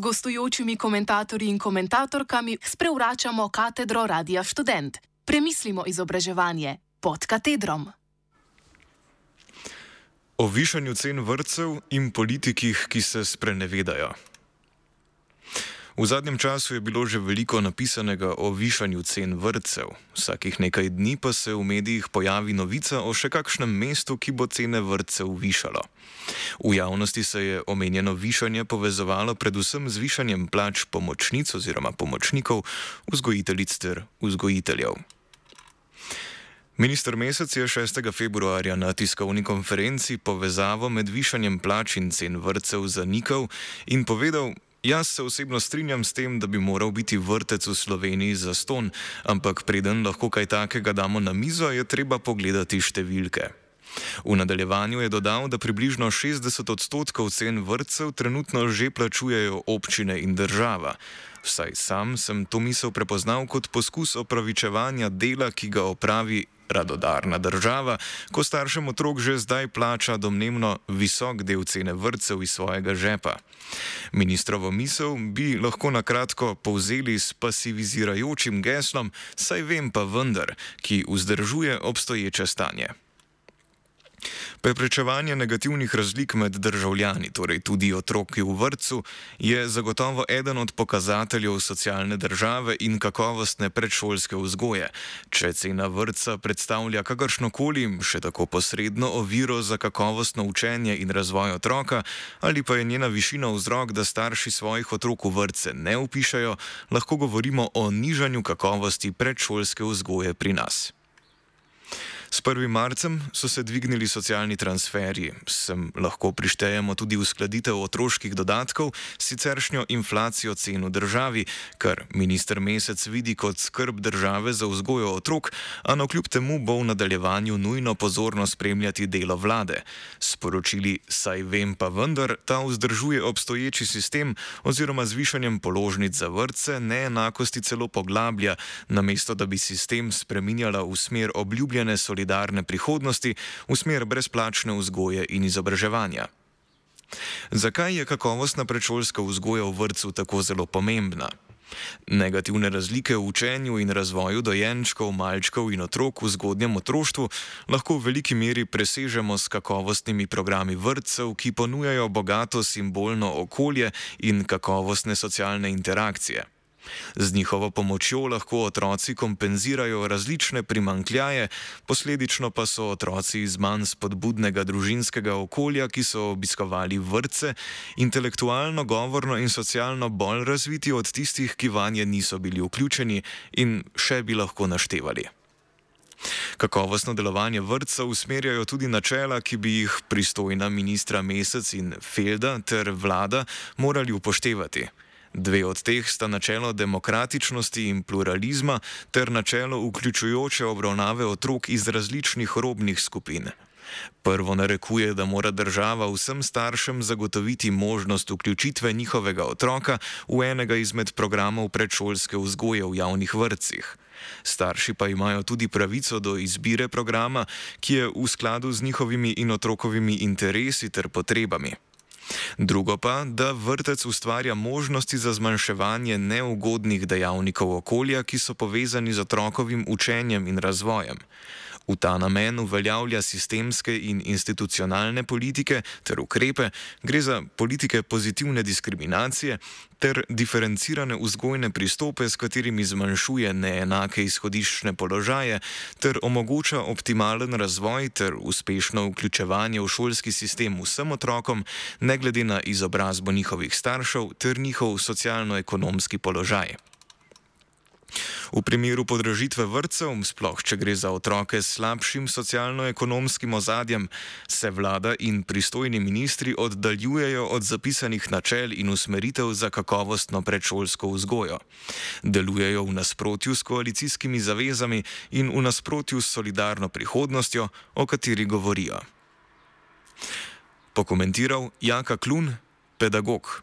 gostujočimi komentatorji in komentatorkami sprevračamo katedro Radia Student. Premislimo izobraževanje pod katedrom. O višanju cen vrtcev in politikih, ki se sprenevedajo. V zadnjem času je bilo že veliko napisanega o višanju cen vrtcev. Vsakih nekaj dni pa se v medijih pojavi novica o še kakšnem mestu, ki bo cene vrtcev višalo. V javnosti se je omenjeno višanje povezovalo predvsem z višanjem plač pomočnic oziroma pomočnikov, vzgojiteljic ter vzgojiteljev. Ministr Mesec je 6. februarja na tiskovni konferenci povezavo med višanjem plač in cen vrtcev zanikal in povedal, Jaz se osebno strinjam s tem, da bi moral biti vrtec v Sloveniji za ston, ampak preden lahko kaj takega damo na mizo, je treba pogledati številke. V nadaljevanju je dodal, da približno 60 odstotkov cen vrtcev trenutno že plačujejo občine in država. Vsaj sam sem to misel prepoznal kot poskus opravičevanja dela, ki ga opravi radodarna država, ko staršem otrok že zdaj plača domnevno visok del cene vrtcev iz svojega žepa. Ministrovo misel bi lahko na kratko povzeli s pasivizirajočim geslom, saj vem pa vendar, ki vzdržuje obstoječe stanje. Preprečevanje negativnih razlik med državljani, torej tudi otroki v vrtu, je zagotovo eden od pokazateljev socialne države in kakovostne predšolske vzgoje. Če cena vrtca predstavlja kakršnokoli, še tako posredno oviro za kakovostno učenje in razvoj otroka, ali pa je njena višina vzrok, da starši svojih otrok v vrtce ne upišajo, lahko govorimo o nižanju kakovosti predšolske vzgoje pri nas. S 1. marcem so se dvignili socialni transferji, sem lahko prištejemo tudi uskladitev otroških dodatkov siceršnjo inflacijo cen v državi, kar minister Mesec vidi kot skrb države za vzgojo otrok, a no kljub temu bo v nadaljevanju nujno pozorno spremljati delo vlade. Sporočili, saj vem pa vendar, ta vzdržuje obstoječi sistem oziroma zvišanjem položnic za vrtce neenakosti celo poglablja, namesto da bi sistem spreminjala v smer obljubljene solidarnosti solidarne prihodnosti v smer brezplačne vzgoje in izobraževanja. Zakaj je kakovostna predšolska vzgoja v vrtu tako zelo pomembna? Negativne razlike v učenju in razvoju dojenčkov, malčkov in otrok v zgodnjem otroštvu lahko v veliki meri presežemo s kakovostnimi programi vrtcev, ki ponujajo bogato simbolno okolje in kakovostne socialne interakcije. Z njihovo pomočjo lahko otroci kompenzirajo različne primankljaje, posledično pa so otroci iz manj spodbudnega družinskega okolja, ki so obiskovali vrtce, intelektualno, govorno in socialno bolj razviti od tistih, ki vanje niso bili vključeni in še bi lahko naštevali. Kakovostno delovanje vrtcev usmerjajo tudi načela, ki bi jih pristojna ministra Mesec in Felda ter vlada morali upoštevati. Dve od teh sta načelo demokratičnosti in pluralizma ter načelo vključujoče obravnave otrok iz različnih robnih skupin. Prvo narekuje, da mora država vsem staršem zagotoviti možnost vključitve njihovega otroka v enega izmed programov predšolske vzgoje v javnih vrtcih. Starši pa imajo tudi pravico do izbire programa, ki je v skladu z njihovimi in otrokovimi interesi ter potrebami. Drugo pa, da vrtec ustvarja možnosti za zmanjševanje neugodnih dejavnikov okolja, ki so povezani z otrokovim učenjem in razvojem. V ta namen uveljavlja sistemske in institucionalne politike ter ukrepe, gre za politike pozitivne diskriminacije ter diferencirane vzgojne pristope, s katerimi zmanjšuje neenake izhodiščne položaje ter omogoča optimalen razvoj ter uspešno vključevanje v šolski sistem vsem otrokom, ne glede na izobrazbo njihovih staršev ter njihov socialno-ekonomski položaj. V primeru podražitve vrtcev, sploh če gre za otroke s slabšim socialno-ekonomskim ozadjem, se vlada in pristojni ministri oddaljujejo od zapisanih načel in usmeritev za kakovostno predšolsko vzgojo. Delujejo v nasprotju s koalicijskimi zavezami in v nasprotju s solidarno prihodnostjo, o kateri govorijo. Pokomentiral Jaka Klun, pedagog.